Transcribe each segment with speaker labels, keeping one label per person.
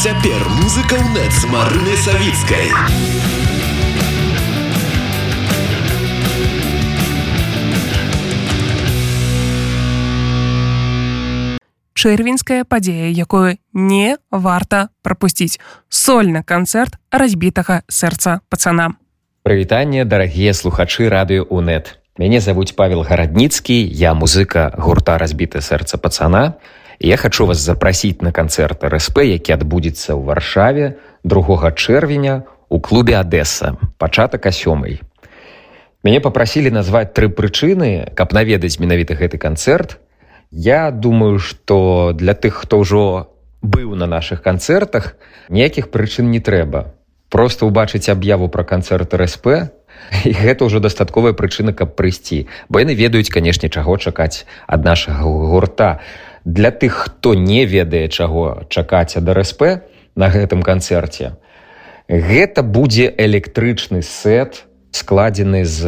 Speaker 1: цяпер музыка ў нет з марынай савіцкай.
Speaker 2: чэрвеньская падзея якую не варта прапусціць. Сольны канцэрт разбітага сэрца пацана.
Speaker 3: Прывітанне дарагія слухачы радыё унет мяне завуць павел гарадніцкі я музыка гурта разбіта сэрца пацана я хочу вас запрасіць на канцэрт рсп які адбудзецца ў варшаве другога чэрвеня у клубе адэса пачатак а сёмай мяне попрасілі назваць тры прычыны каб наведаць менавіта гэты канцэрт Я думаю, што для тых, хто ўжо быў на нашых канцэртах, ніякіх прычын не трэба. Проста ўбачыць аб'яву пра канцэрт РСП і гэта ўжо дастатковая прычына, каб прыйсці. Бо яны ведаюць, канешне, чаго чакаць ад нашага гурта. Для тых, хто не ведае, чаго чакаць ад РСП на гэтым канцэрце. Гэта будзе электрычны сет, складзены з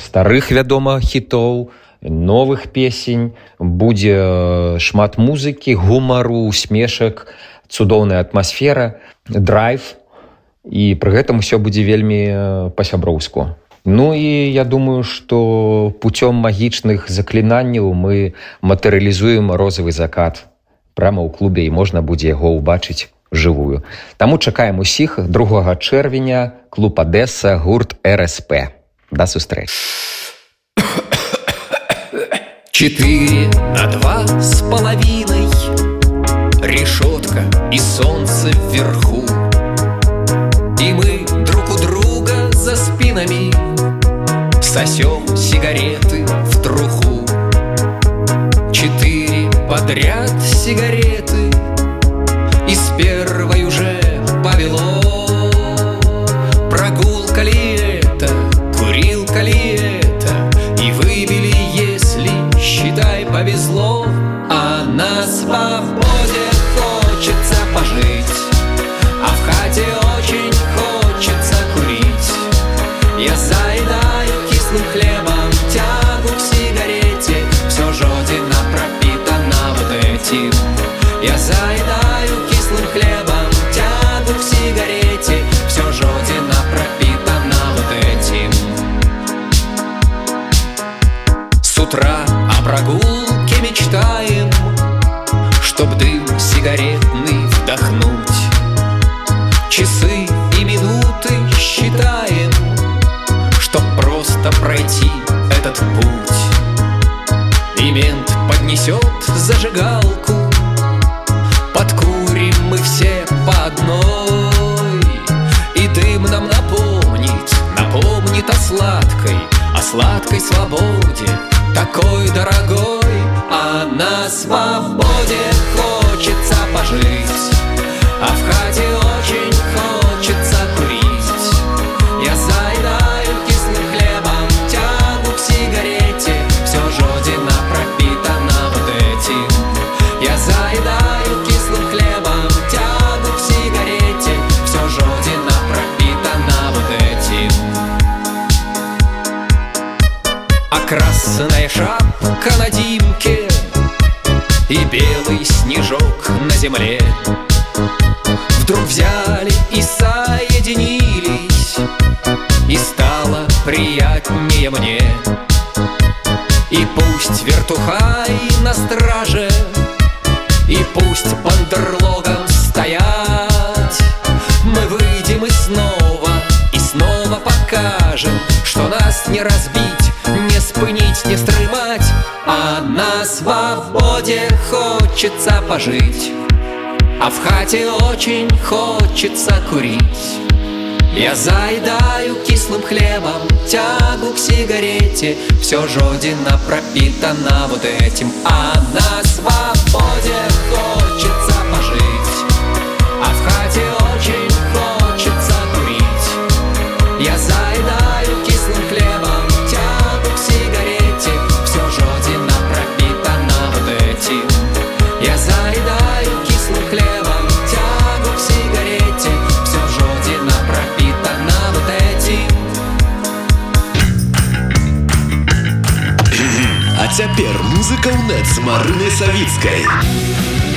Speaker 3: старых вядома хітоў, новых песень будзе э, шмат музыкі гумару смешак цудоўная атмасфера драйв і пры гэтым усё будзе вельмі э, па-сяброўску ну і я думаю что путём магічных заклінанняў мы матэрыялізуем розавы закат прямо ў клубе і можна будзе яго ўбачыць жывую таму чакаем усіх другога чэрвеня клуб адэса гурт рсп да сустрэч
Speaker 4: Четыре на два с половиной Решетка и солнце вверху И мы друг у друга за спинами Сосем сигареты в труху. Четыре подряд сигареты И с первой уже повело. Прогулка ли это, курилка ли это И выбили считай, повезло, а на свободе вдохнуть. Часы и минуты считаем, Чтоб просто пройти этот путь. И мент поднесет зажигалку, Подкурим мы все по одной, И дым нам напомнит, напомнит о сладкой, О сладкой свободе, такой дорогой, а на свободе красная шапка на димке И белый снежок на земле. Вдруг взяли и соединились И стало приятнее мне. И пусть вертухай на страже И пусть бандерлогом стоять Мы выйдем и снова, и снова покажем Что нас не разбить стрымать, а на свободе хочется пожить, а в хате очень хочется курить. Я заедаю кислым хлебом, тягу к сигарете, все жодина пропитана вот этим, а на свободе хочется
Speaker 1: музыка ў нет з марынай савіцкай.